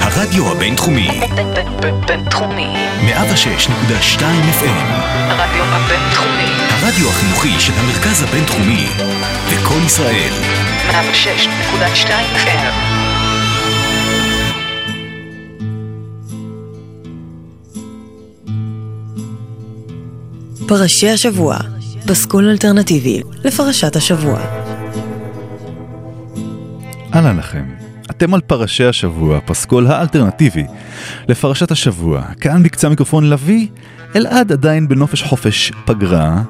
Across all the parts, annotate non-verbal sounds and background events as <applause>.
הרדיו הבינתחומי. בינתחומי. 106.2 FM. הרדיו הבינתחומי. הרדיו החינוכי של המרכז הבינתחומי. וקול ישראל. 106.2 FM. פרשי השבוע, פסקול אלטרנטיבי לפרשת השבוע. אהלן לכם, אתם על פרשי השבוע, פסקול האלטרנטיבי לפרשת השבוע. כאן בקצה המיקרופון לביא, אלעד עדיין בנופש חופש פגרה,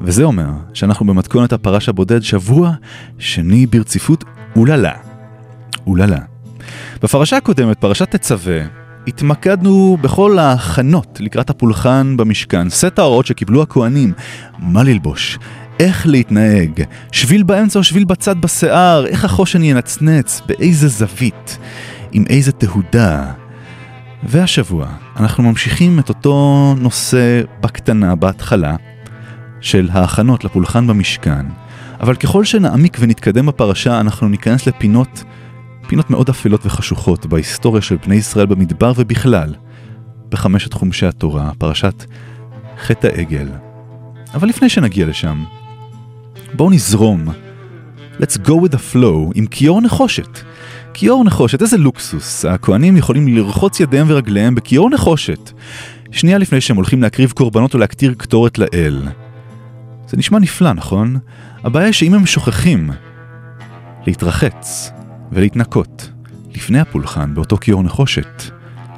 וזה אומר שאנחנו במתכונת הפרש הבודד שבוע שני ברציפות אוללה. אוללה. בפרשה הקודמת, פרשת תצווה, התמקדנו בכל ההכנות לקראת הפולחן במשכן, סט ההוראות שקיבלו הכהנים, מה ללבוש, איך להתנהג, שביל באמצע או שביל בצד בשיער, איך החושן ינצנץ, באיזה זווית, עם איזה תהודה. והשבוע אנחנו ממשיכים את אותו נושא בקטנה בהתחלה של ההכנות לפולחן במשכן, אבל ככל שנעמיק ונתקדם בפרשה אנחנו ניכנס לפינות פינות מאוד אפלות וחשוכות בהיסטוריה של בני ישראל במדבר ובכלל, בחמשת חומשי התורה, פרשת חטא העגל. אבל לפני שנגיע לשם, בואו נזרום. Let's go with the flow עם כיור נחושת. כיור נחושת, איזה לוקסוס. הכהנים יכולים לרחוץ ידיהם ורגליהם בכיור נחושת. שנייה לפני שהם הולכים להקריב קורבנות או להקטיר קטורת לאל. זה נשמע נפלא, נכון? הבעיה היא שאם הם שוכחים להתרחץ ולהתנקות לפני הפולחן באותו כיור נחושת,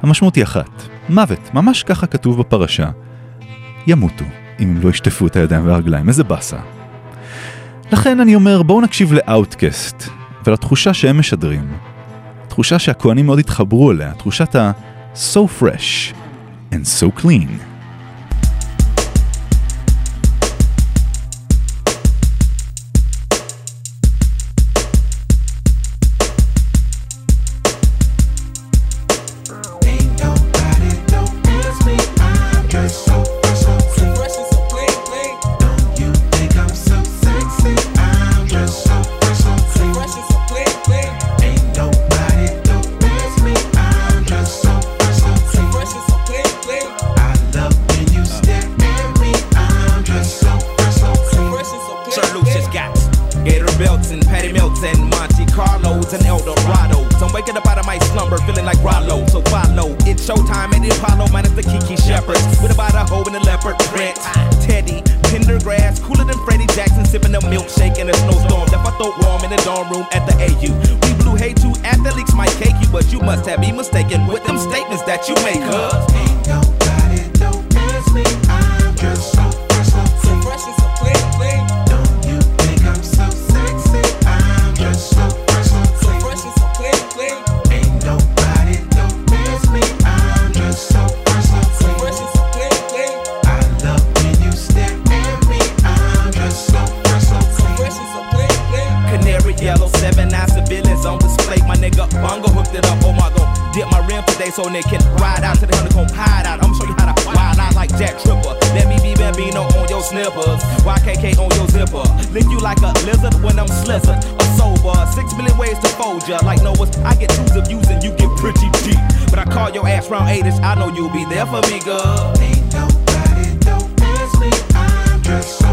המשמעות היא אחת, מוות, ממש ככה כתוב בפרשה. ימותו אם הם לא ישטפו את הידיים והרגליים, איזה באסה. לכן אני אומר, בואו נקשיב לאוטקאסט ולתחושה שהם משדרים. תחושה שהכוהנים מאוד התחברו אליה, תחושת ה- so fresh and so clean. When I'm slizzard. A sober. Six million ways to fold ya. Like Noah's, I get twos of views and you get pretty deep. But I call your ass round eightish. I know you'll be there for me, girl. Ain't nobody don't miss me. I'm just so,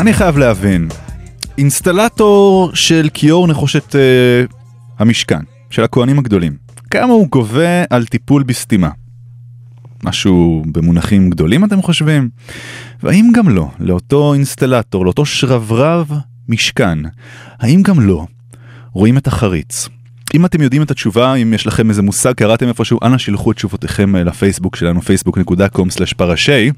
אני חייב להבין, אינסטלטור של כיור נחושת אה, המשכן, של הכהנים הגדולים, כמה הוא גובה על טיפול בסתימה? משהו במונחים גדולים אתם חושבים? והאם גם לא, לאותו אינסטלטור, לאותו שרברב משכן, האם גם לא רואים את החריץ? אם אתם יודעים את התשובה, אם יש לכם איזה מושג, קראתם איפשהו, אנא שילחו את תשובותיכם אה, לפייסבוק שלנו, facebook.com/פרשי.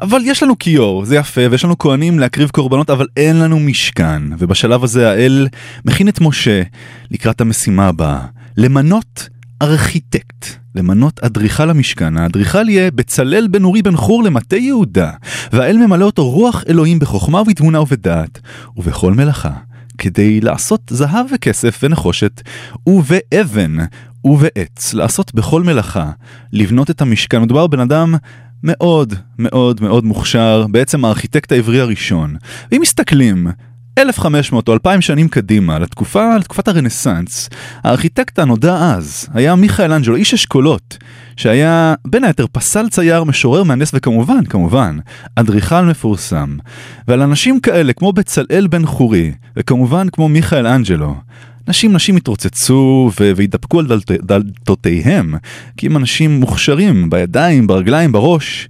אבל יש לנו כיור, זה יפה, ויש לנו כהנים להקריב קורבנות, אבל אין לנו משכן. ובשלב הזה האל מכין את משה לקראת המשימה הבאה, למנות ארכיטקט, למנות אדריכל המשכן. האדריכל יהיה בצלאל בן אורי בן חור למטה יהודה, והאל ממלא אותו רוח אלוהים בחוכמה ובתבונה ובדעת, ובכל מלאכה. כדי לעשות זהב וכסף ונחושת, ובאבן ובעץ, לעשות בכל מלאכה, לבנות את המשכן. מדובר בבן אדם מאוד מאוד מאוד מוכשר, בעצם הארכיטקט העברי הראשון. ואם מסתכלים 1500 או 2000 שנים קדימה, לתקופה, לתקופת הרנסאנס, הארכיטקט הנודע אז היה מיכאל אנג'לו, איש אשכולות, שהיה בין היתר פסל צייר, משורר, מהנדס וכמובן, כמובן, אדריכל מפורסם. ועל אנשים כאלה, כמו בצלאל בן חורי, וכמובן כמו מיכאל אנג'לו, נשים נשים יתרוצצו ו- וידפקו על דלת- דלתותיהם, כי הם אנשים מוכשרים בידיים, ברגליים, בראש.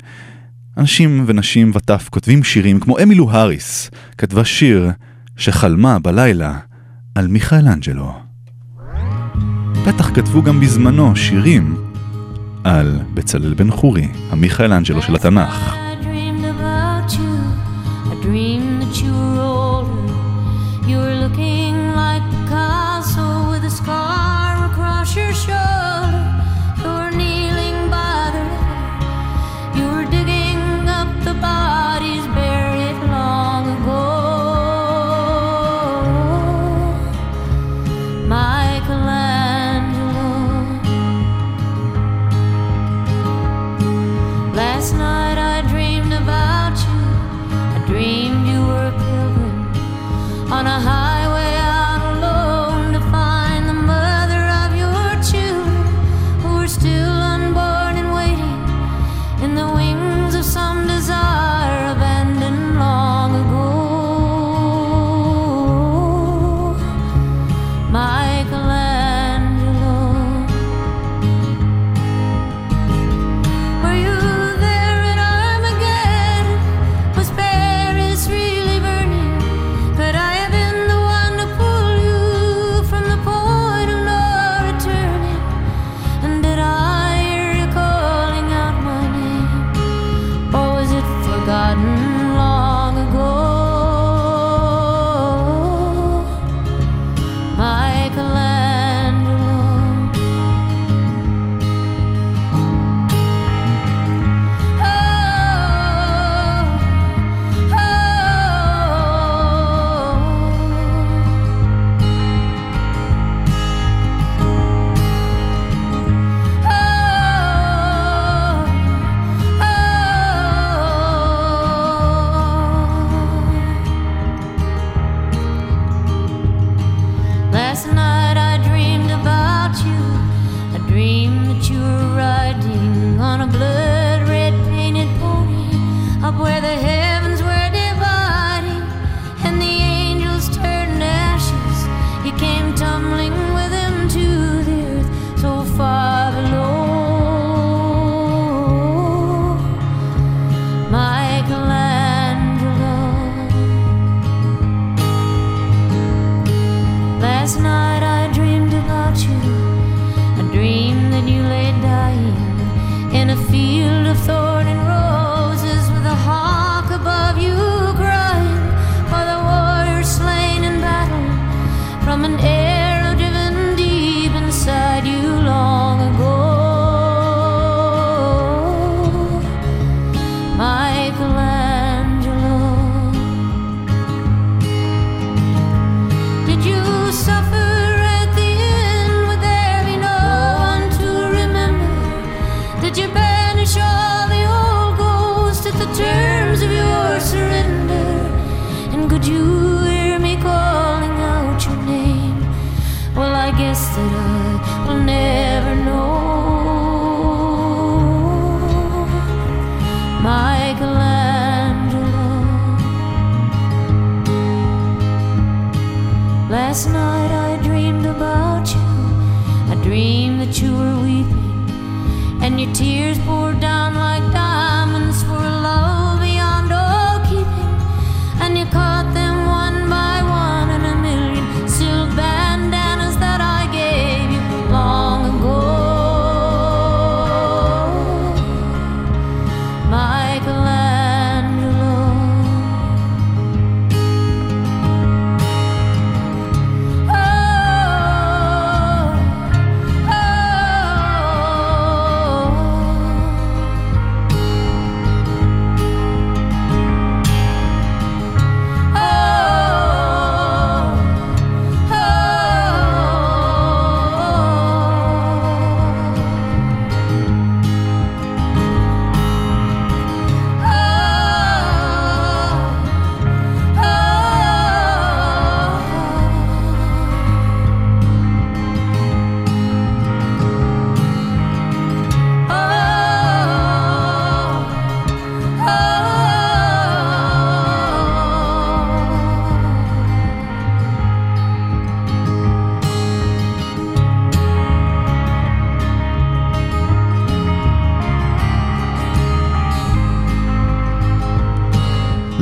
אנשים ונשים וטף כותבים שירים כמו אמילו האריס, כתבה שיר שחלמה בלילה על מיכאל אנג'לו. בטח כתבו גם בזמנו שירים על בצלאל בן חורי, המיכאל אנג'לו של התנ"ך.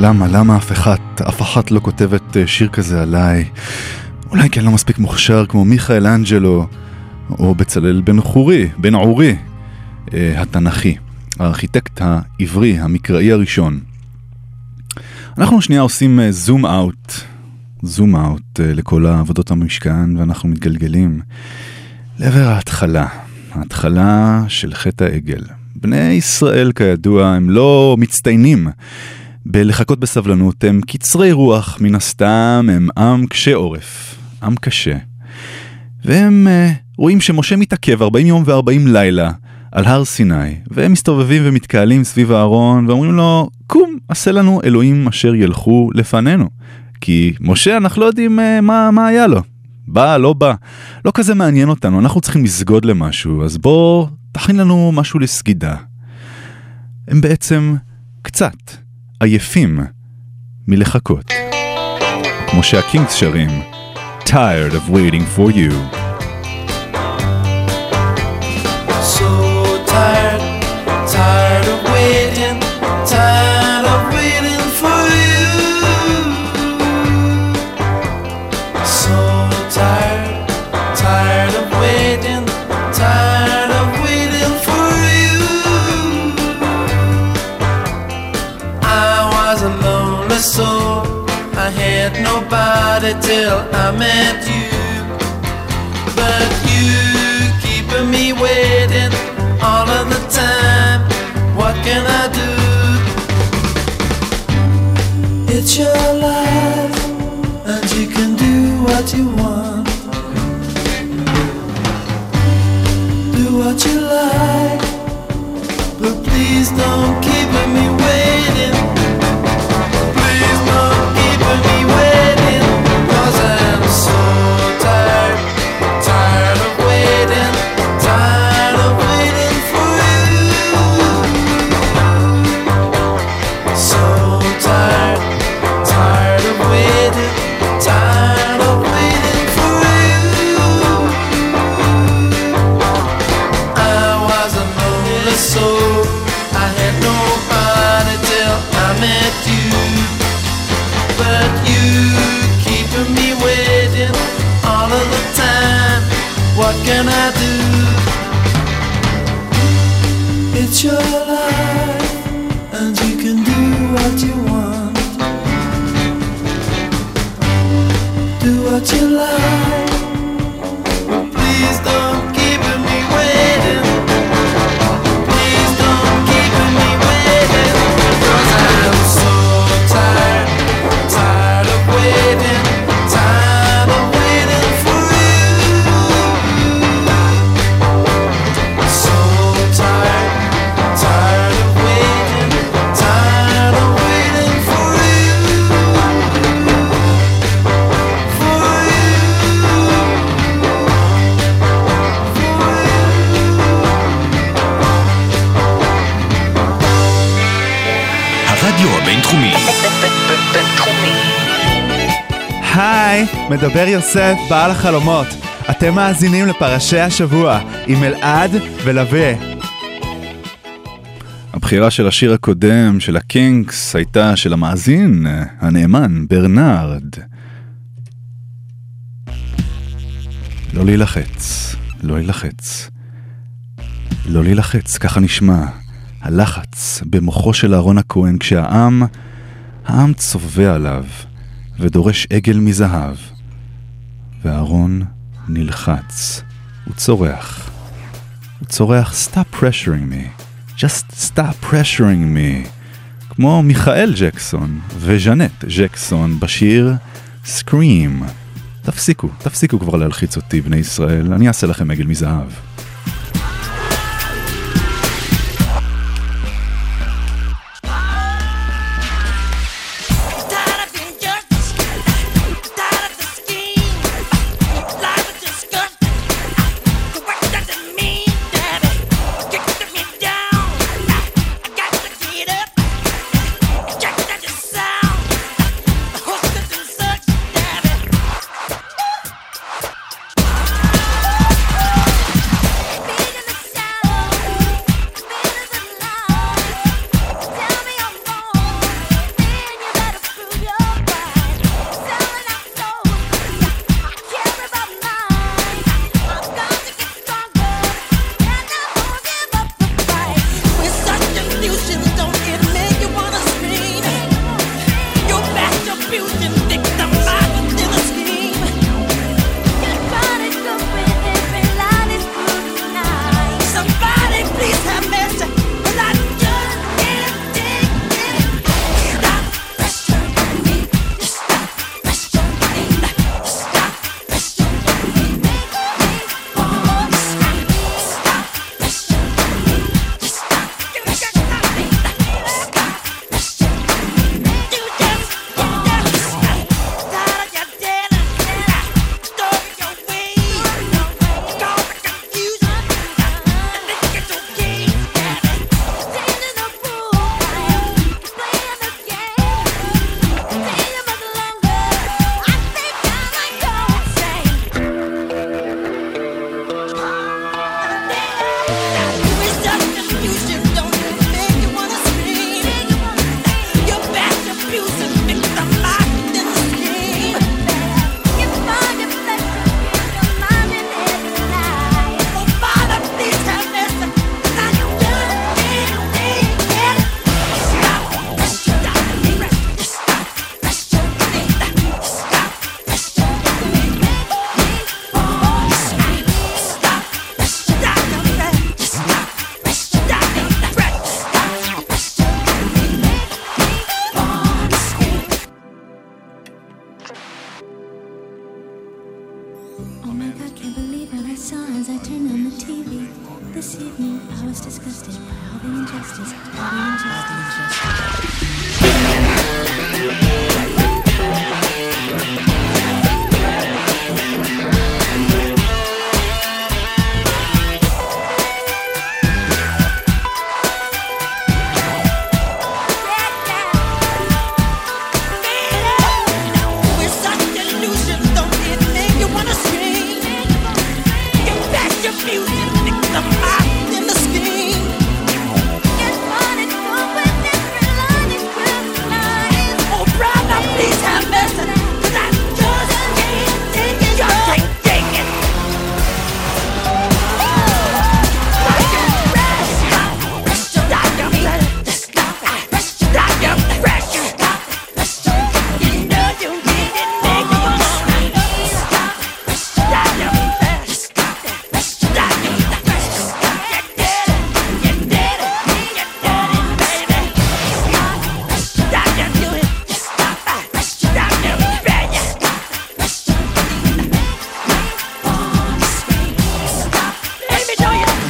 למה, למה אף אחת, אף אחת לא כותבת אה, שיר כזה עליי? אולי כי אני לא מספיק מוכשר כמו מיכאל אנג'לו, או בצלאל בן חורי, בן עורי, אה, התנ"כי, הארכיטקט העברי, המקראי הראשון. אנחנו שנייה עושים זום אאוט, זום אאוט לכל העבודות המשכן, ואנחנו מתגלגלים לעבר ההתחלה, ההתחלה של חטא העגל. בני ישראל, כידוע, הם לא מצטיינים בלחכות בסבלנות, הם קצרי רוח, מן הסתם, הם עם קשה עורף, עם קשה. והם uh, רואים שמשה מתעכב 40 יום ו-40 לילה על הר סיני, והם מסתובבים ומתקהלים סביב הארון ואומרים לו, קום, עשה לנו אלוהים אשר ילכו לפנינו. כי משה, אנחנו לא יודעים uh, מה, מה היה לו. בא, לא בא. לא כזה מעניין אותנו, אנחנו צריכים לסגוד למשהו, אז בוא, תכין לנו משהו לסגידה. הם בעצם קצת עייפים מלחכות. כמו שהקינגס שרים, tired of waiting for you. Nobody till I met you. But you keeping me waiting all of the time. What can I do? It's your life, and you can do what you want. Do what you like, but please don't What can I do? It's your life, and you can do what you want. Do what you like. מדבר יוסף, בעל החלומות. אתם מאזינים לפרשי השבוע עם אלעד ולווה. הבחירה של השיר הקודם, של הקינגס, הייתה של המאזין הנאמן, ברנרד. לא להילחץ, לא להילחץ. לא להילחץ, ככה נשמע. הלחץ במוחו של אהרון הכהן כשהעם, העם צובע עליו ודורש עגל מזהב. ואהרון נלחץ, הוא צורח. הוא צורח, stop pressuring me, just stop pressuring me. כמו מיכאל ג'קסון וז'נט ג'קסון בשיר Scream. תפסיקו, תפסיקו כבר להלחיץ אותי, בני ישראל, אני אעשה לכם עגל מזהב.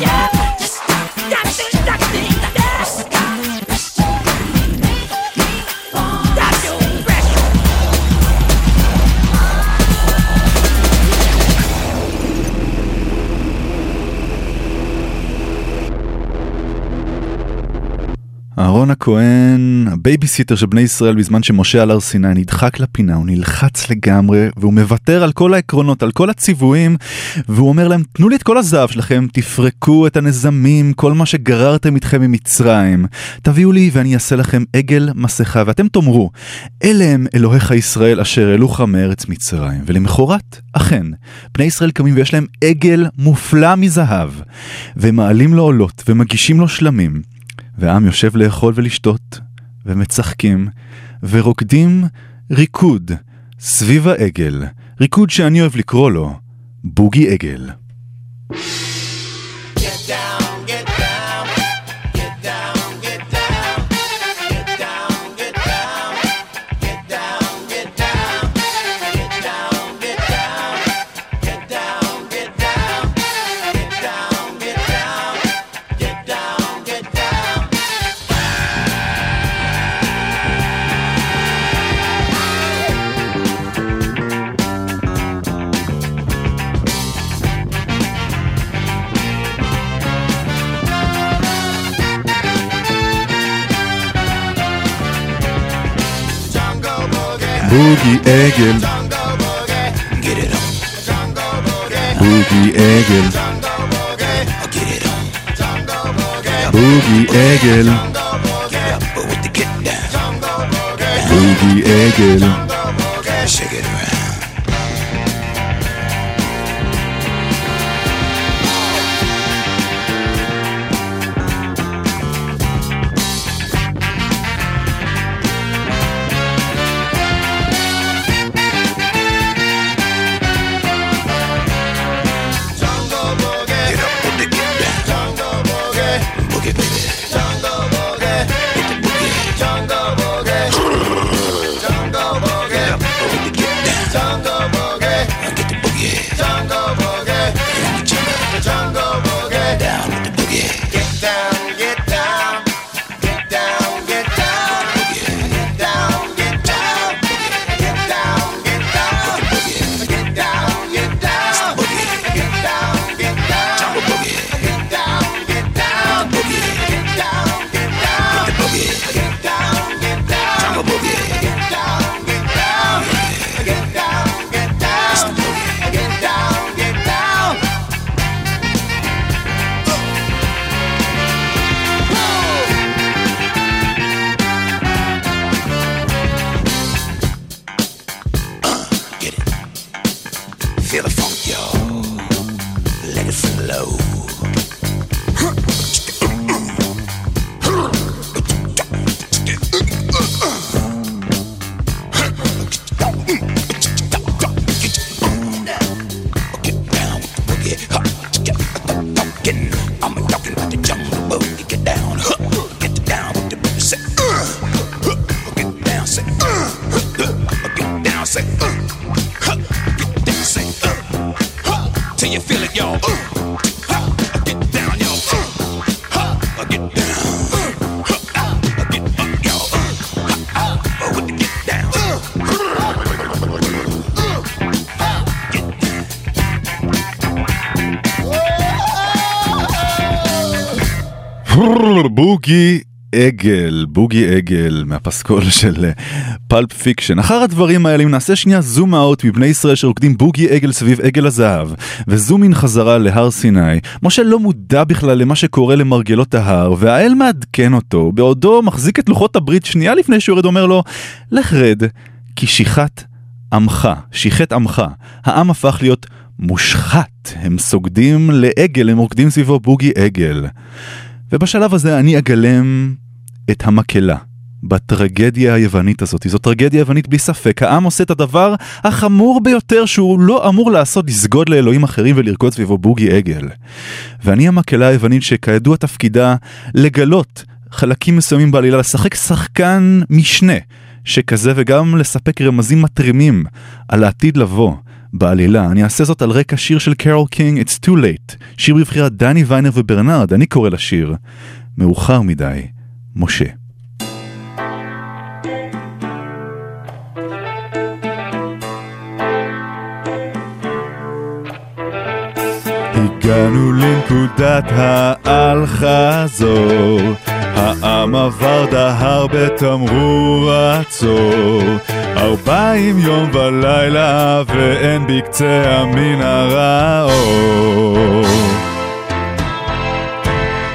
אהרון הכהן, הבייביסיטר של בני ישראל בזמן שמשה על הר סיני נדחק לפינה, הוא נלחץ לגמרי והוא מוותר על כל העקרונות, על כל הציוויים והוא אומר להם תנו לי את כל הזהב שלכם, תפרקו את הנזמים, כל מה שגררתם איתכם ממצרים, תביאו לי ואני אעשה לכם עגל מסכה ואתם תאמרו אלה הם אלוהיך ישראל אשר העלוך מארץ מצרים ולמחרת אכן בני ישראל קמים ויש להם עגל מופלא מזהב והם מעלים לו עולות ומגישים לו שלמים והעם יושב לאכול ולשתות, ומצחקים, ורוקדים ריקוד סביב העגל, ריקוד שאני אוהב לקרוא לו בוגי עגל. בוגי עגל, בוגי עגל, בוגי עגל, בוגי עגל. בוגי עגל, בוגי עגל מהפסקול <laughs> של פלפ פיקשן. אחר הדברים האלה, אם נעשה שנייה zoom out מבני ישראל שרוקדים בוגי עגל סביב עגל הזהב, ו-zoom in חזרה להר סיני, משה לא מודע בכלל למה שקורה למרגלות ההר, והאל מעדכן אותו, בעודו מחזיק את לוחות הברית שנייה לפני שהוא יורד, אומר לו, לך רד, כי שיחת עמך, שיחת עמך, העם הפך להיות מושחת, הם סוגדים לעגל, הם רוקדים סביבו בוגי עגל. ובשלב הזה אני אגלם את המקהלה בטרגדיה היוונית הזאת. זו טרגדיה יוונית בלי ספק. העם עושה את הדבר החמור ביותר שהוא לא אמור לעשות, לסגוד לאלוהים אחרים ולרקוד סביבו בוגי עגל. ואני המקהלה היוונית שכידוע תפקידה לגלות חלקים מסוימים בעלילה, לשחק שחקן משנה שכזה וגם לספק רמזים מטרימים על העתיד לבוא. בעלילה, אני אעשה זאת על רקע שיר של קרול קינג, It's Too Late, שיר בבחירת דני ויינר וברנרד, אני קורא לשיר, מאוחר מדי, משה. הגענו לנקודת האל-חזור, העם עבר דהר בתמרור עצור. ארבעים יום ולילה ואין בקצה המנהרה אור.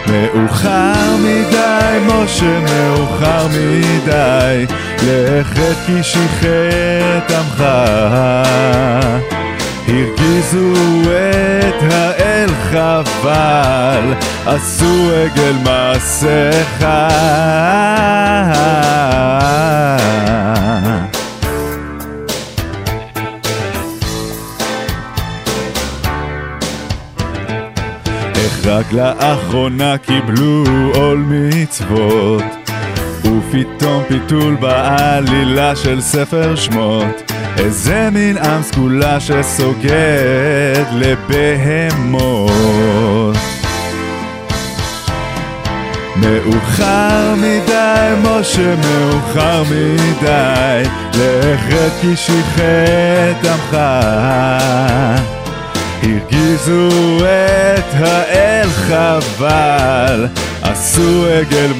מאוחר מדי, משה, מאוחר מדי, לכת כי שיחת עמך. הרגיזו את האל חבל, עשו עגל מעשיך. איך רק לאחרונה קיבלו עול מצוות ופתאום פיתול בעלילה של ספר שמות איזה מין עם סגולה שסוגד לבהמות מאוחר מדי, משה, מאוחר מדי, לכת כי שיחת עמך. הרגיזו את האל חבל, עשו עגל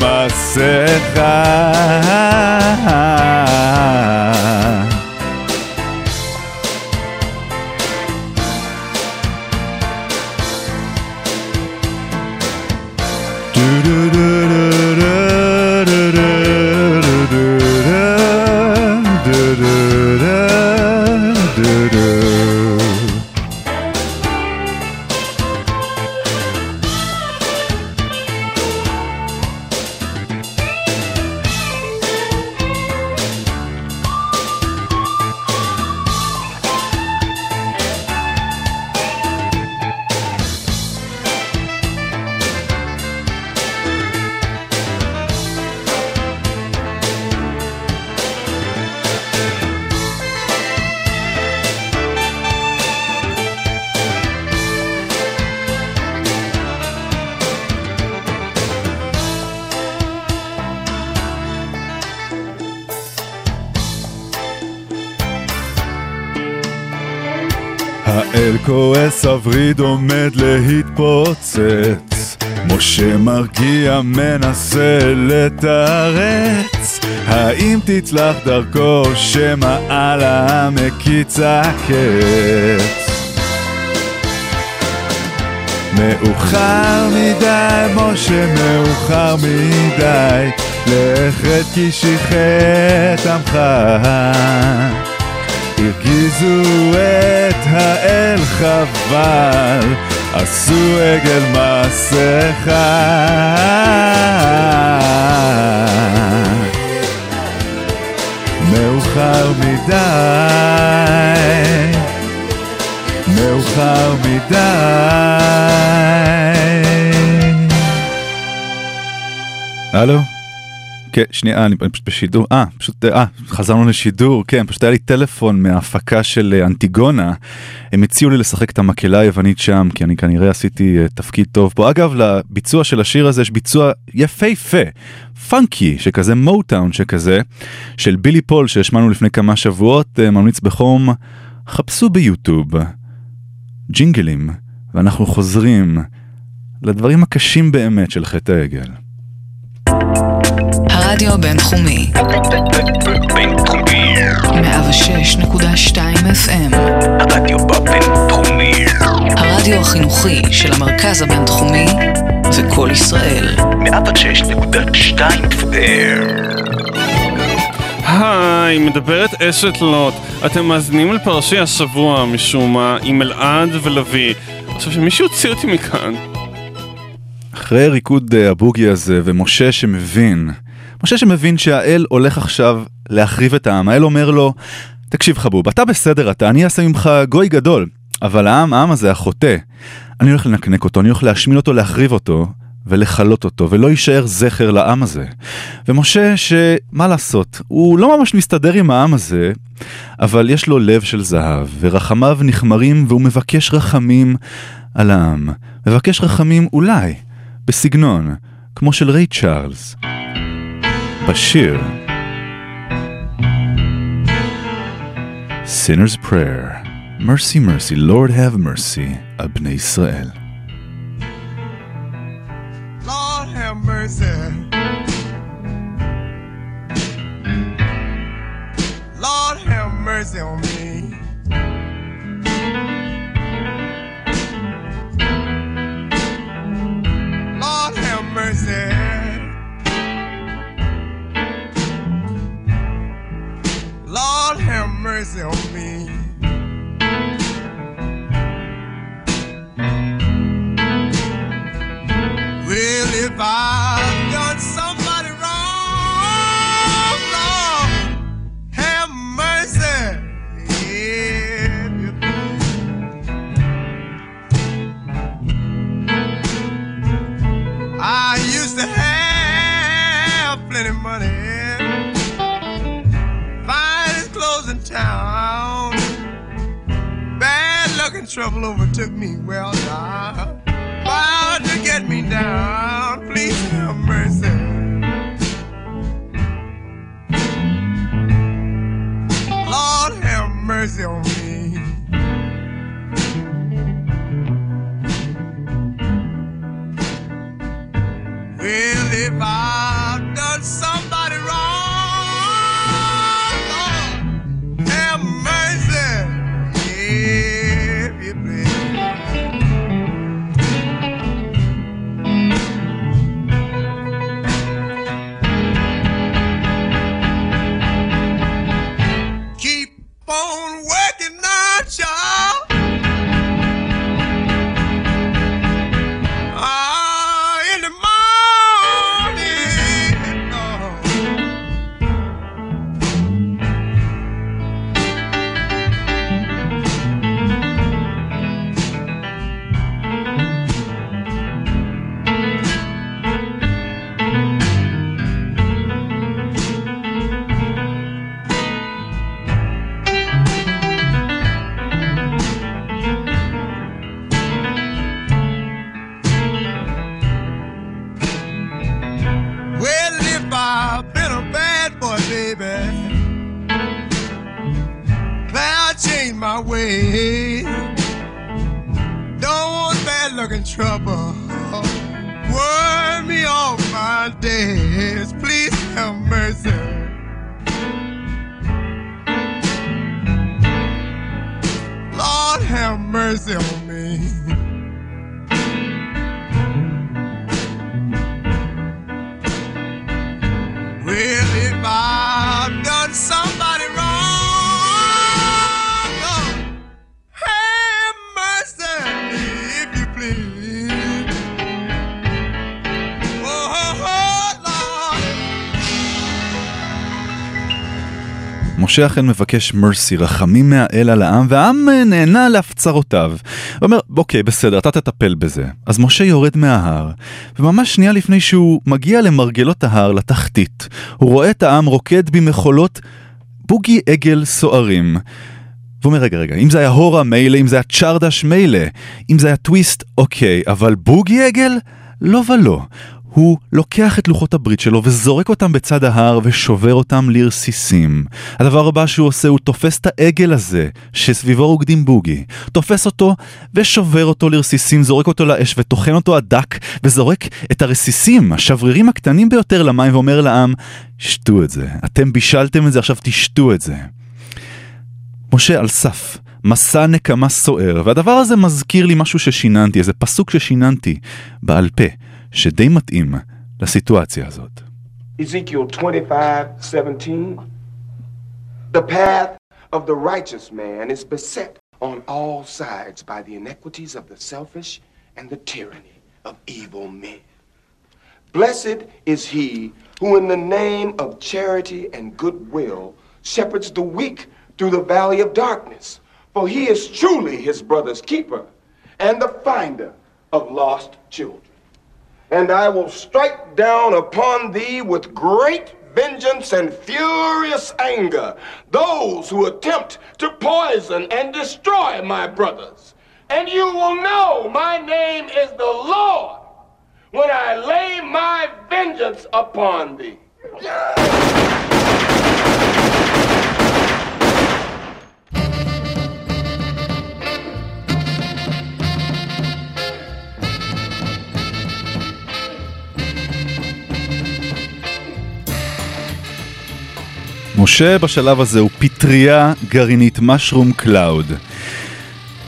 do do do האל כועס הווריד עומד להתפוצץ. משה מרגיע מנסה לתרץ. האם תצלח דרכו שמא על המקיץ הקץ? מאוחר מדי משה מאוחר מדי. לכת כי שיחת עמך הרגיזו את האל חבל, עשו עגל מעשיך. מאוחר מדי, מאוחר מדי. הלו? כן, שנייה, אני פשוט בשידור, אה, פשוט, אה, חזרנו לשידור, כן, פשוט היה לי טלפון מההפקה של אה, אנטיגונה, הם הציעו לי לשחק את המקהלה היוונית שם, כי אני כנראה עשיתי אה, תפקיד טוב פה. אגב, לביצוע של השיר הזה יש ביצוע יפהפה, פאנקי, שכזה מוטאון שכזה, של בילי פול שהשמענו לפני כמה שבועות, אה, ממליץ בחום, חפשו ביוטיוב, ג'ינגלים, ואנחנו חוזרים לדברים הקשים באמת של חטא העגל. הרדיו הבינתחומי. בינתחומי. 106.2 FM. הרדיו בבינתחומי. הרדיו החינוכי של המרכז הבינתחומי זה קול ישראל. 106.2 FM. היי, מדברת אשת לוט. אתם מאזינים לפרשי השבוע משום מה עם אלעד ולוי. עכשיו שמישהו יוציא אותי מכאן. אחרי ריקוד אה, הבוגי הזה ומשה שמבין, משה שמבין שהאל הולך עכשיו להחריב את העם, האל אומר לו, תקשיב חבוב, אתה בסדר אתה, אני אעשה ממך גוי גדול, אבל העם, העם הזה, החוטא, אני הולך לנקנק אותו, אני הולך להשמין אותו, להחריב אותו, ולכלות אותו, ולא יישאר זכר לעם הזה. ומשה, שמה לעשות, הוא לא ממש מסתדר עם העם הזה, אבל יש לו לב של זהב, ורחמיו נחמרים, והוא מבקש רחמים על העם. מבקש רחמים אולי, בסגנון, כמו של ריי צ'ארלס. Bashir. Sinner's Prayer. Mercy, mercy, Lord have mercy, Abnei Israel. Lord have mercy. Lord have mercy on me. Lord have mercy on me. Well, if I've trouble overtook me. Well, now, bound to get משה אכן מבקש מרסי, רחמים מהאל על העם, והעם נהנה להפצרותיו. הוא אומר, אוקיי, בסדר, אתה תטפל בזה. אז משה יורד מההר, וממש שנייה לפני שהוא מגיע למרגלות ההר, לתחתית, הוא רואה את העם רוקד במחולות בוגי עגל סוערים. והוא אומר, רגע, רגע, אם זה היה הורה, מילא, אם זה היה צ'רדש, מילא, אם זה היה טוויסט, אוקיי, אבל בוגי עגל? לא ולא. הוא לוקח את לוחות הברית שלו וזורק אותם בצד ההר ושובר אותם לרסיסים. הדבר הבא שהוא עושה הוא תופס את העגל הזה שסביבו רוקדים בוגי, תופס אותו ושובר אותו לרסיסים, זורק אותו לאש וטוחן אותו עד דק וזורק את הרסיסים, השברירים הקטנים ביותר למים ואומר לעם, שתו את זה, אתם בישלתם את זה, עכשיו תשתו את זה. משה על סף, מסע נקמה סוער, והדבר הזה מזכיר לי משהו ששיננתי, איזה פסוק ששיננתי בעל פה, שדי מתאים לסיטואציה הזאת. Ezekiel 25, 17. The path of the righteous man is beset on all sides by the iniquities of the selfish and the tyranny of evil men. Blessed is he who, in the name of charity and goodwill, shepherds the weak through the valley of darkness. For he is truly his brother's keeper and the finder of lost children. And I will strike down upon thee with great vengeance and furious anger those who attempt to poison and destroy my brothers. And you will know my name is the Lord when I lay my vengeance upon thee. משה בשלב הזה הוא פטריה גרעינית, mushroom cloud.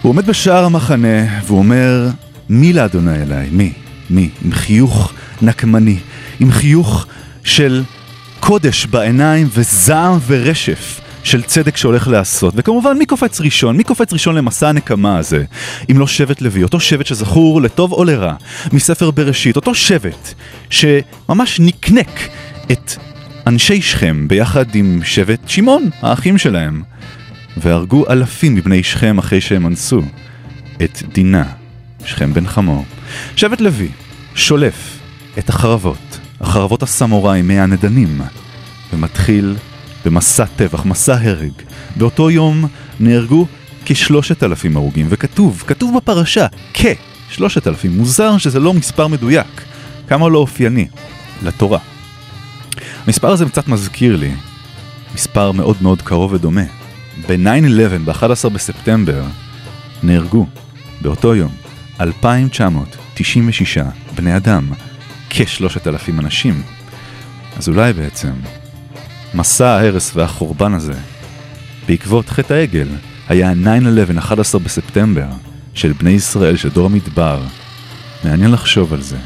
הוא עומד בשער המחנה והוא אומר, מי לאדוני אליי? מי? מי? עם חיוך נקמני, עם חיוך של קודש בעיניים וזעם ורשף של צדק שהולך להיעשות. וכמובן, מי קופץ ראשון? מי קופץ ראשון למסע הנקמה הזה? אם לא שבט לוי, אותו שבט שזכור לטוב או לרע, מספר בראשית, אותו שבט שממש נקנק את אנשי שכם ביחד עם שבט שמעון, האחים שלהם, והרגו אלפים מבני שכם אחרי שהם אנסו את דינה, שכם בן חמור. שבט לוי שולף את החרבות, החרבות הסמוראים מהנדנים, ומתחיל במסע טבח, מסע הרג. באותו יום נהרגו כשלושת אלפים הרוגים, וכתוב, כתוב בפרשה, כשלושת אלפים. מוזר שזה לא מספר מדויק, כמה לא אופייני לתורה. המספר הזה קצת מזכיר לי מספר מאוד מאוד קרוב ודומה. ב-9-11, ב-11 בספטמבר, נהרגו באותו יום 2,996 בני אדם, כ-3,000 אנשים. אז אולי בעצם מסע ההרס והחורבן הזה, בעקבות חטא העגל, היה 9-11, 11 בספטמבר, של בני ישראל, של דור המדבר. מעניין לחשוב על זה.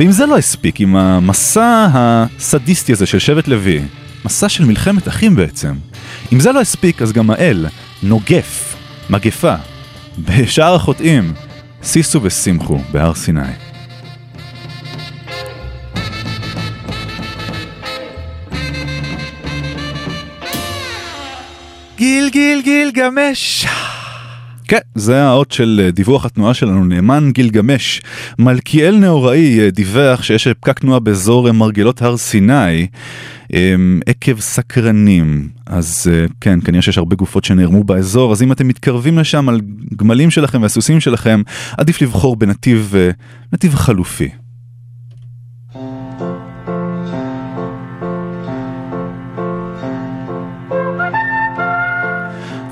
ואם זה לא הספיק, עם המסע הסדיסטי הזה של שבט לוי, מסע של מלחמת אחים בעצם, אם זה לא הספיק, אז גם האל נוגף, מגפה, בשער החוטאים, שישו ושמחו בהר סיני. גיל גיל גילגמש. כן, זה האות של אה, דיווח התנועה שלנו, נאמן גילגמש. מלכיאל נאוראי אה, דיווח שיש פקק תנועה באזור אה, מרגלות הר סיני אמ, עקב סקרנים. אז כן, כנראה שיש הרבה גופות שנערמו באזור, אז אם אתם מתקרבים לשם על גמלים שלכם והסוסים שלכם, עדיף לבחור בנתיב נתיב חלופי.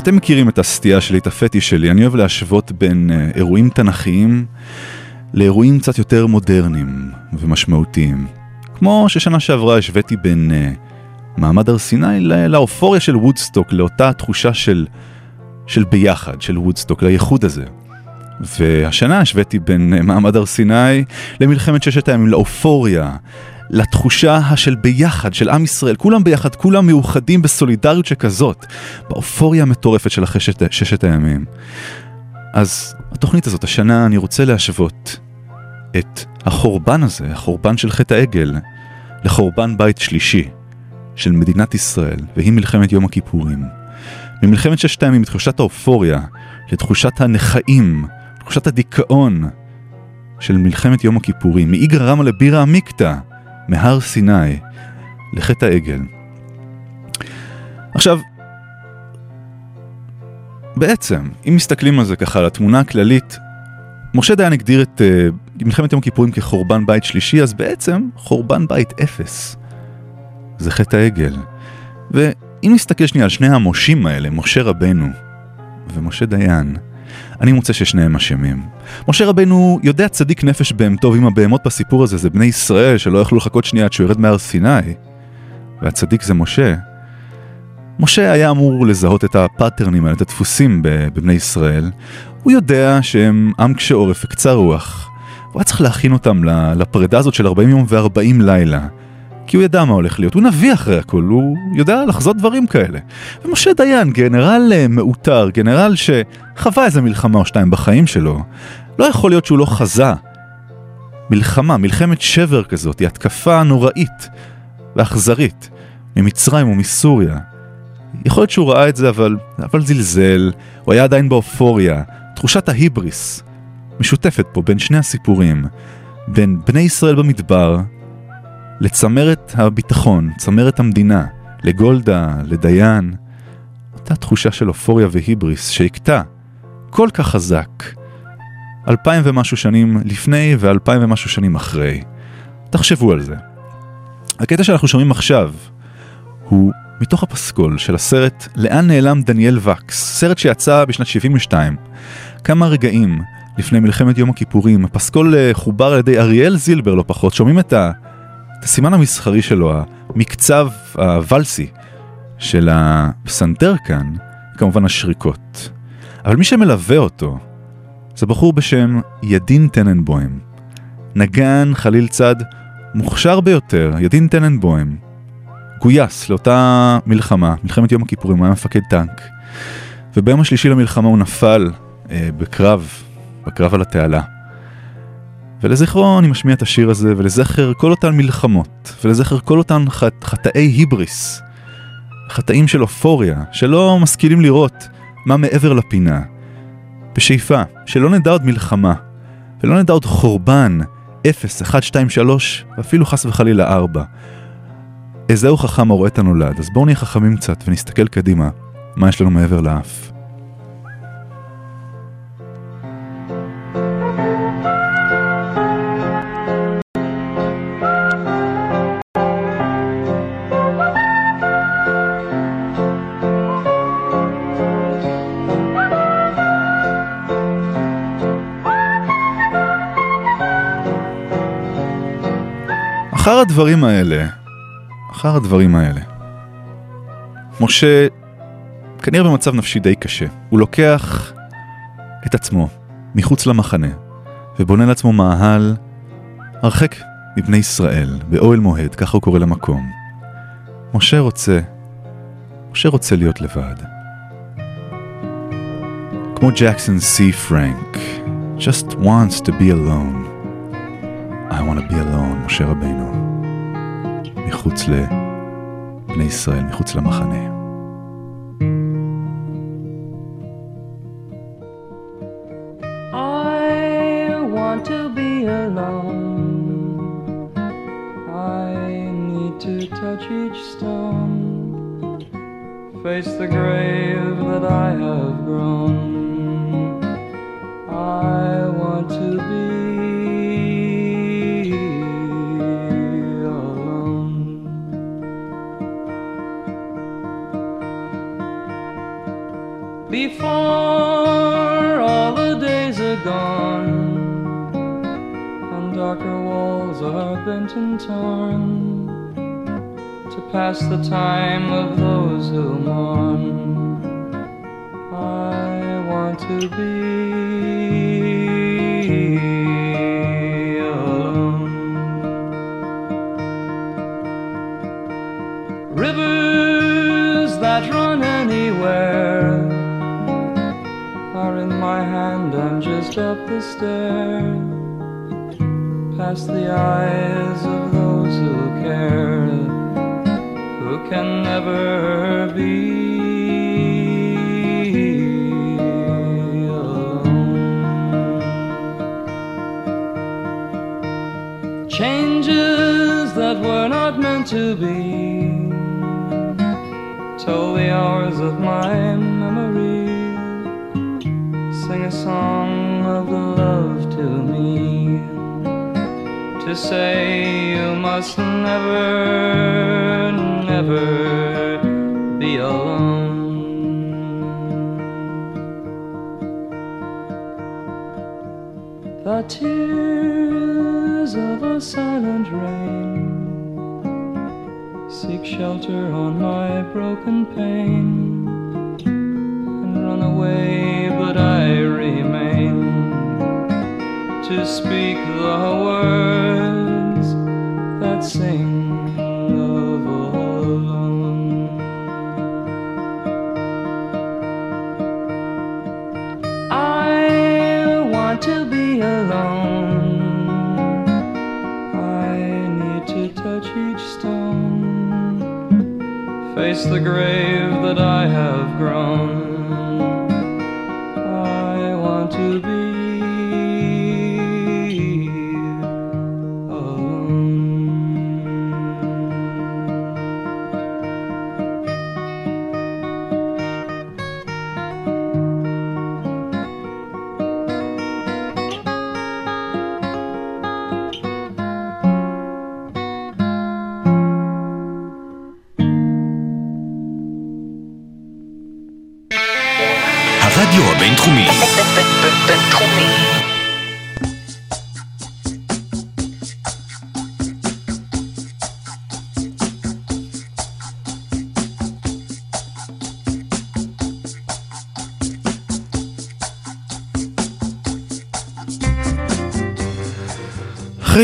אתם מכירים את הסטייה שלי, את הפטיש שלי, אני אוהב להשוות בין אה, אירועים תנכיים לאירועים קצת יותר מודרניים ומשמעותיים. כמו ששנה שעברה השוויתי בין uh, מעמד הר סיני לאופוריה של וודסטוק, לאותה תחושה של, של ביחד, של וודסטוק, לייחוד הזה. והשנה השוויתי בין uh, מעמד הר סיני למלחמת ששת הימים, לאופוריה, לתחושה של ביחד, של עם ישראל, כולם ביחד, כולם מאוחדים בסולידריות שכזאת, באופוריה המטורפת של אחרי ששת, ששת הימים. אז התוכנית הזאת, השנה אני רוצה להשוות את החורבן הזה, החורבן של חטא העגל, לחורבן בית שלישי של מדינת ישראל, והיא מלחמת יום הכיפורים. ממלחמת ששת הימים, מתחושת האופוריה, לתחושת הנכאים, תחושת הדיכאון של מלחמת יום הכיפורים, מאיגרא רמא לבירא עמיקתא, מהר סיני לחטא העגל. עכשיו, בעצם, אם מסתכלים על זה ככה, על התמונה הכללית, משה דיין הגדיר את uh, מלחמת יום הכיפורים כחורבן בית שלישי, אז בעצם חורבן בית אפס. זה חטא העגל. ואם נסתכל שנייה על שני המושים האלה, משה רבנו ומשה דיין, אני מוצא ששניהם אשמים. משה רבנו יודע צדיק נפש בהמתו, ואם הבהמות בסיפור הזה זה בני ישראל שלא יכלו לחכות שנייה עד שהוא ירד מהר סיני, והצדיק זה משה, משה היה אמור לזהות את הפאטרנים האלה, את הדפוסים בבני ישראל. הוא יודע שהם עם קשה עורף וקצר רוח. הוא היה צריך להכין אותם לפרידה הזאת של 40 יום ו-40 לילה. כי הוא ידע מה הולך להיות, הוא נביא אחרי הכל, הוא יודע לחזות דברים כאלה. ומשה דיין, גנרל אה, מעוטר, גנרל שחווה איזה מלחמה או שתיים בחיים שלו, לא יכול להיות שהוא לא חזה. מלחמה, מלחמת שבר כזאת, היא התקפה נוראית ואכזרית ממצרים ומסוריה. יכול להיות שהוא ראה את זה, אבל, אבל זלזל, הוא היה עדיין באופוריה, תחושת ההיבריס משותפת פה בין שני הסיפורים, בין בני ישראל במדבר לצמרת הביטחון, צמרת המדינה, לגולדה, לדיין, אותה תחושה של אופוריה והיבריס שהכתה כל כך חזק, אלפיים ומשהו שנים לפני ואלפיים ומשהו שנים אחרי. תחשבו על זה. הקטע שאנחנו שומעים עכשיו הוא מתוך הפסקול של הסרט "לאן נעלם דניאל וקס", סרט שיצא בשנת 72, כמה רגעים לפני מלחמת יום הכיפורים, הפסקול אה, חובר על ידי אריאל זילבר לא פחות, שומעים את, ה, הסימן המסחרי שלו, המקצב הוואלסי של הפסנתר כאן, כמובן השריקות. אבל מי שמלווה אותו זה בחור בשם ידין טננבוים, נגן חליל צד מוכשר ביותר, ידין טננבוים, גויס לאותה מלחמה, מלחמת יום הכיפורים, הוא היה מפקד טנק. וביום השלישי למלחמה הוא נפל אה, בקרב, בקרב על התעלה. ולזכרו אני משמיע את השיר הזה, ולזכר כל אותן מלחמות, ולזכר כל אותן חט, חטאי היבריס, חטאים של אופוריה, שלא משכילים לראות מה מעבר לפינה. בשאיפה, שלא נדע עוד מלחמה, ולא נדע עוד חורבן, 0, 1, 2, 3, ואפילו חס וחלילה 4. איזהו חכם הרואה את הנולד, אז בואו נהיה חכמים קצת ונסתכל קדימה, מה יש לנו מעבר לאף. הדברים האלה, אחר הדברים האלה, משה כנראה במצב נפשי די קשה. הוא לוקח את עצמו מחוץ למחנה ובונה לעצמו מאהל הרחק מבני ישראל, באוהל מועד, ככה הוא קורא למקום. משה רוצה, משה רוצה להיות לבד. כמו ג'קסון סי פרנק, just wants to be alone. I want to be alone, משה רבינו. מחוץ לבני ישראל, מחוץ למחנה. I want to be alone. I need to touch each stone, face the grave that I have grown. Want to be alone. I need to touch each stone, face the grave that I have grown.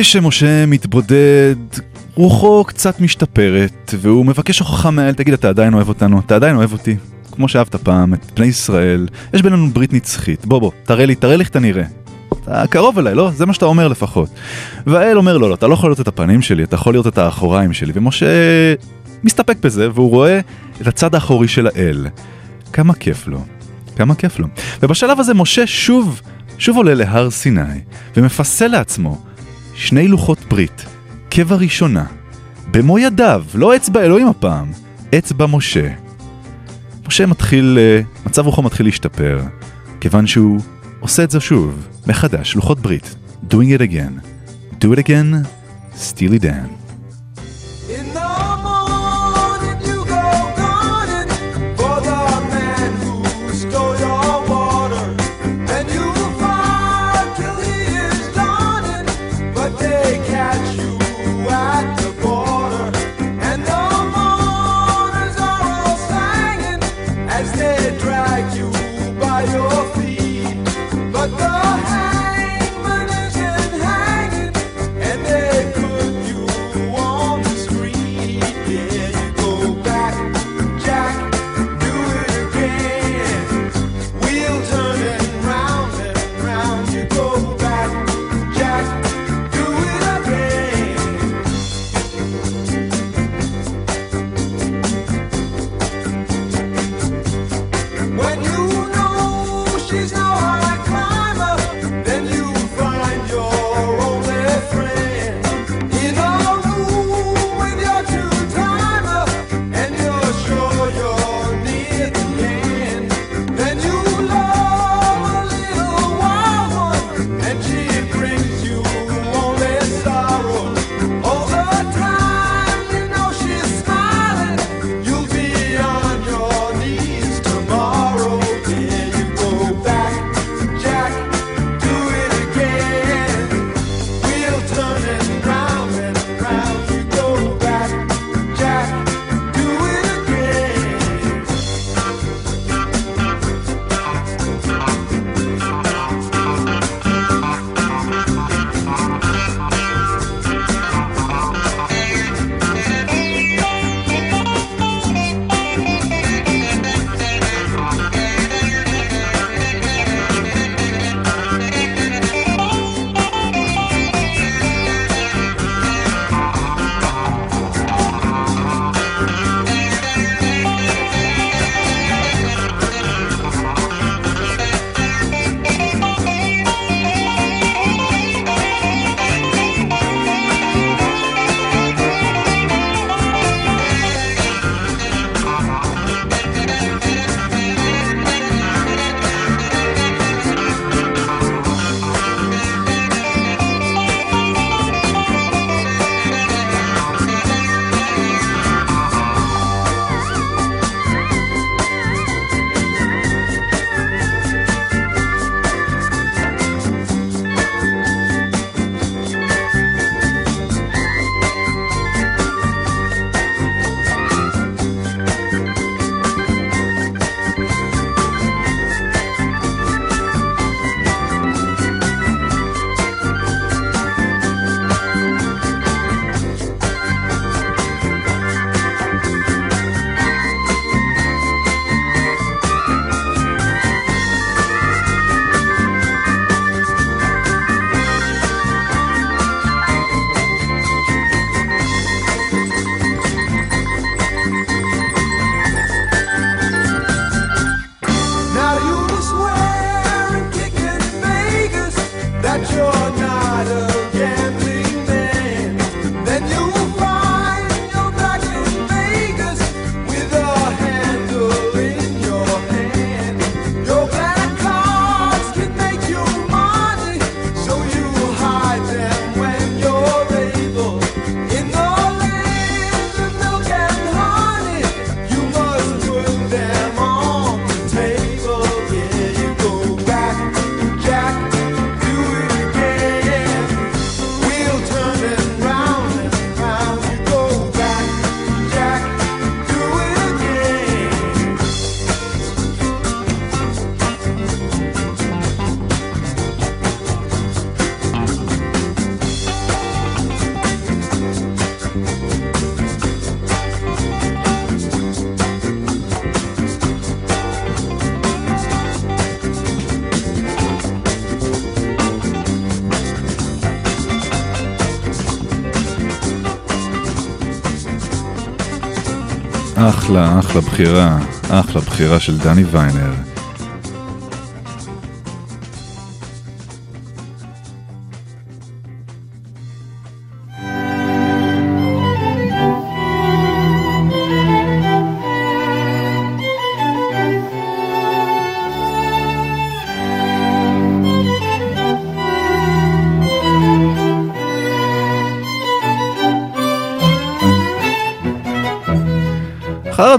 אחרי שמשה מתבודד, רוחו קצת משתפרת, והוא מבקש הוכחה מהאל, תגיד, אתה עדיין אוהב אותנו? אתה עדיין אוהב אותי? כמו שאהבת פעם, את בני ישראל, יש בינינו ברית נצחית, בוא בוא, תראה לי, תראה לי איך אתה נראה. אתה קרוב אליי, לא? זה מה שאתה אומר לפחות. והאל אומר לו, לא, אתה לא יכול לראות את הפנים שלי, אתה יכול לראות את האחוריים שלי, ומשה מסתפק בזה, והוא רואה את הצד האחורי של האל. כמה כיף לו, כמה כיף לו. ובשלב הזה משה שוב, שוב עולה להר סיני, ומפסל לעצמו שני לוחות ברית, קבע ראשונה, במו ידיו, לא אצבע אלוהים הפעם, אצבע משה. משה מתחיל, אה, מצב רוחו מתחיל להשתפר, כיוון שהוא עושה את זה שוב, מחדש, לוחות ברית, doing it again, do it again, steely Dan. אחלה, אחלה בחירה, אחלה בחירה של דני ויינר.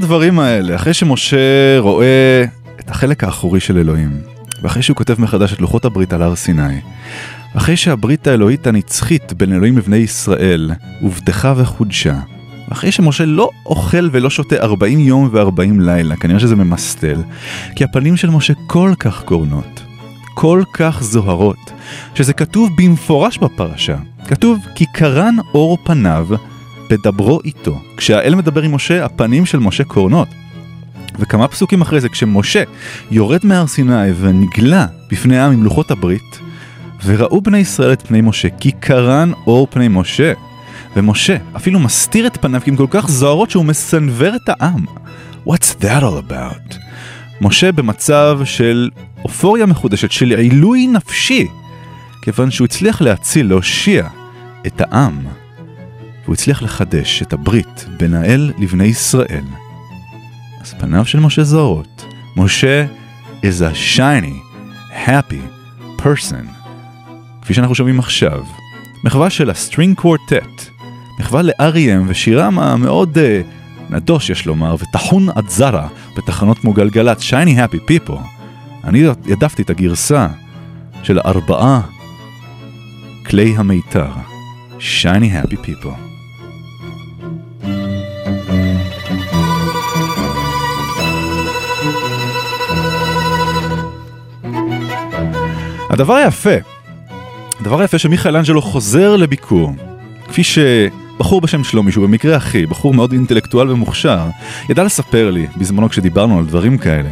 הדברים האלה, אחרי שמשה רואה את החלק האחורי של אלוהים, ואחרי שהוא כותב מחדש את לוחות הברית על הר סיני, ואחרי שהברית האלוהית הנצחית בין אלוהים לבני ישראל הובטחה וחודשה, ואחרי שמשה לא אוכל ולא שותה 40 יום ו-40 לילה, כנראה שזה ממסטל, כי הפנים של משה כל כך קורנות, כל כך זוהרות, שזה כתוב במפורש בפרשה. כתוב כי קרן אור פניו בדברו איתו. כשהאל מדבר עם משה, הפנים של משה קורנות. וכמה פסוקים אחרי זה, כשמשה יורד מהר סיני ונגלה בפני העם עם לוחות הברית, וראו בני ישראל את פני משה, כי קרן אור פני משה. ומשה אפילו מסתיר את פניו כי הן כל כך זוהרות שהוא מסנוור את העם. What's that all about? משה במצב של אופוריה מחודשת, של עילוי נפשי, כיוון שהוא הצליח להציל, להושיע את העם. והוא הצליח לחדש את הברית בין האל לבני ישראל. אז פניו של משה זוהרות. משה is a shiny, happy person. כפי שאנחנו שומעים עכשיו, מחווה של ה string quartet, מחווה ל-R.E.M. ושירם המאוד uh, נדוש יש לומר, וטחון עד זרא בתחנות כמו גלגלצ, Shiny Happy People. אני העדפתי את הגרסה של ארבעה כלי המיתר, שייני הפי פיפו. הדבר היפה, הדבר היפה שמיכאל אנג'לו חוזר לביקור, כפי שבחור בשם שלומי, שהוא במקרה אחי, בחור מאוד אינטלקטואל ומוכשר, ידע לספר לי, בזמנו כשדיברנו על דברים כאלה,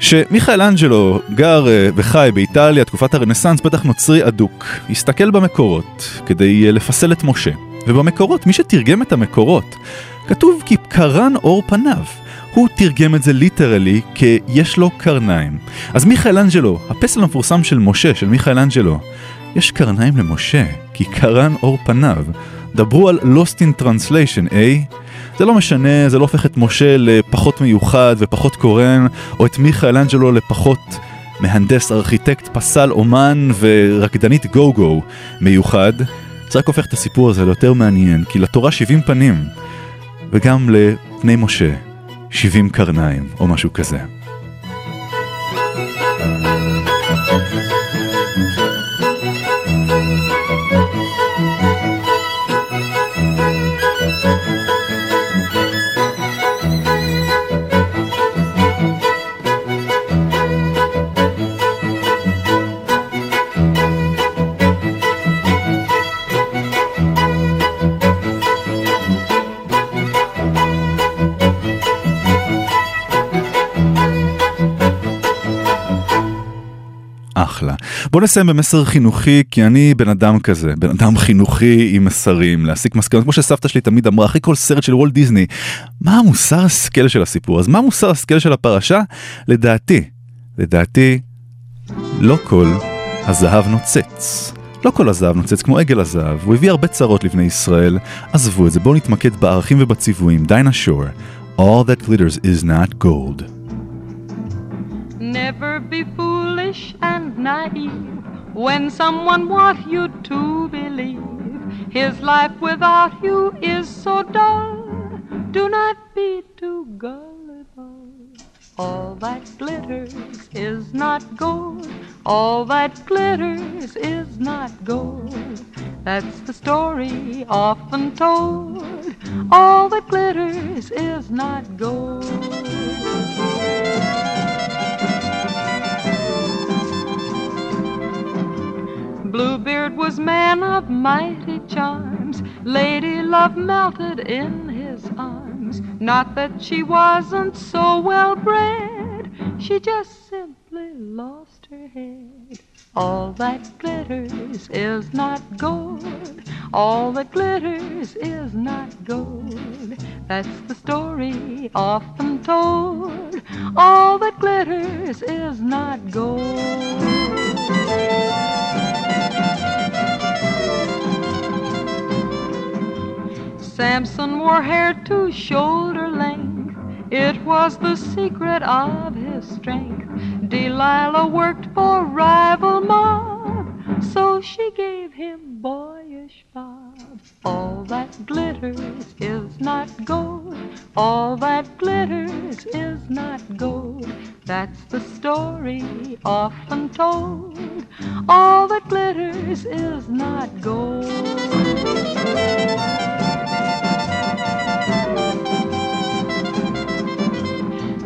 שמיכאל אנג'לו גר אה, וחי באיטליה, תקופת הרנסאנס, בטח נוצרי אדוק, הסתכל במקורות כדי אה, לפסל את משה. ובמקורות, מי שתרגם את המקורות, כתוב כי קרן אור פניו. הוא תרגם את זה literally כ"יש לו קרניים". אז מיכאל אנג'לו, הפסל המפורסם של משה, של מיכאל אנג'לו, יש קרניים למשה, כי קרן אור פניו. דברו על Lost in Translation, אה? זה לא משנה, זה לא הופך את משה לפחות מיוחד ופחות קורן, או את מיכאל אנג'לו לפחות מהנדס, ארכיטקט, פסל, אומן ורקדנית גו-גו מיוחד. זה רק הופך את הסיפור הזה ליותר מעניין, כי לתורה 70 פנים, וגם לפני משה 70 קרניים, או משהו כזה. אחלה. בוא נסיים במסר חינוכי, כי אני בן אדם כזה, בן אדם חינוכי עם מסרים, להסיק מסקנות, כמו שסבתא שלי תמיד אמרה, אחרי כל סרט של וולט דיסני, מה המוסר השכל של הסיפור? אז מה המוסר השכל של הפרשה? לדעתי, לדעתי, לא כל הזהב נוצץ. לא כל הזהב נוצץ כמו עגל הזהב, הוא הביא הרבה צרות לבני ישראל, עזבו את זה, בואו נתמקד בערכים ובציוויים, דיינה שור, All that glitters is not gold. Never be foolish and naive when someone wants you to believe his life without you is so dull. Do not be too gullible. All that glitters is not gold. All that glitters is not gold. That's the story often told. All that glitters is not gold. Bluebeard was man of mighty charms. Lady love melted in his arms. Not that she wasn't so well bred, she just simply lost her head. All that glitters is not gold. All that glitters is not gold. That's the story often told. All that glitters is not gold. Samson wore hair to shoulder length. It was the secret of his strength. Delilah worked for rival mob, so she gave him boyish bob. All that glitters is not gold. All that glitters is not gold. That's the story often told. All that glitters is not gold.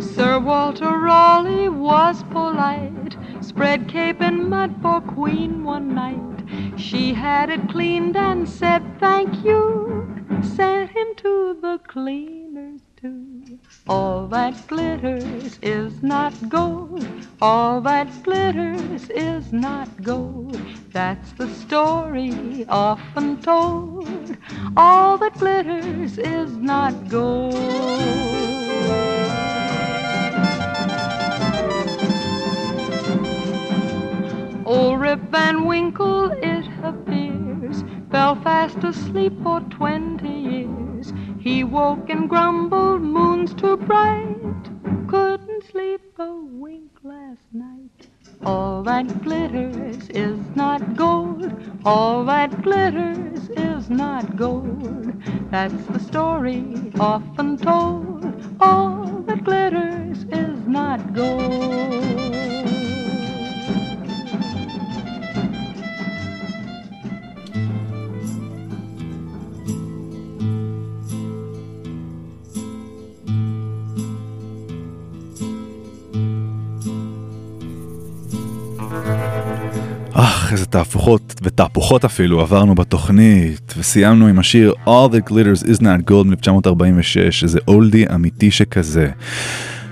Sir Walter Raleigh was polite, spread cape and mud for Queen one night. She had it cleaned and said thank you, sent him to the cleaners too. All that glitters is not gold, all that glitters is not gold. That's the story often told. All that glitters is not gold. Old Rip Van Winkle, it appears, fell fast asleep for twenty years. He woke and grumbled, moon's too bright, couldn't sleep a wink last night. All that glitters is not gold, all that glitters is not gold. That's the story often told, all that glitters is not gold. אך, איזה תהפוכות ותהפוכות אפילו עברנו בתוכנית, וסיימנו עם השיר All That Glitters Is Not Gold מ-1946, איזה אולדי אמיתי שכזה.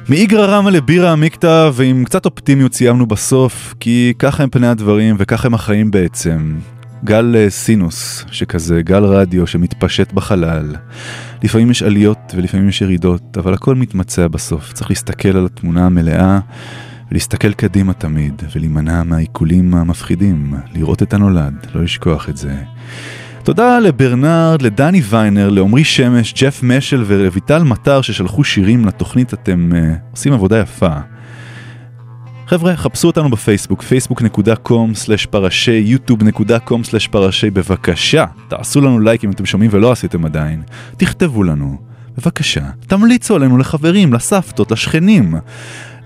מאיגרא רמא לבירה עמיקתא, ועם קצת אופטימיות סיימנו בסוף, כי ככה הם פני הדברים וככה הם החיים בעצם. גל אה, סינוס שכזה, גל רדיו שמתפשט בחלל. לפעמים יש עליות ולפעמים יש ירידות, אבל הכל מתמצע בסוף. צריך להסתכל על התמונה המלאה ולהסתכל קדימה תמיד, ולהימנע מהעיקולים המפחידים, לראות את הנולד, לא לשכוח את זה. תודה לברנרד, לדני ויינר, לעמרי שמש, ג'ף משל ורויטל מטר ששלחו שירים לתוכנית, אתם uh, עושים עבודה יפה. חבר'ה, חפשו אותנו בפייסבוק, facebook.com/פרשי, yוטיוב.com/פרשי, בבקשה, תעשו לנו לייק אם אתם שומעים ולא עשיתם עדיין. תכתבו לנו, בבקשה, תמליצו עלינו לחברים, לסבתות, לשכנים,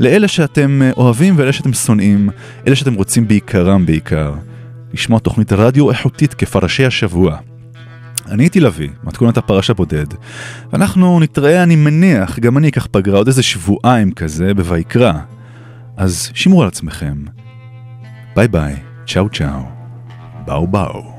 לאלה שאתם אה, אוהבים ואלה שאתם שונאים, אלה שאתם רוצים בעיקרם בעיקר. לשמוע תוכנית רדיו איכותית כפרשי השבוע. אני הייתי לביא, מתכונת הפרש הבודד, ואנחנו נתראה, אני מניח, גם אני אקח פגרה עוד איזה שבועיים כזה בויקרא. אז שמרו על עצמכם. ביי ביי, צ'או צ'או, באו באו.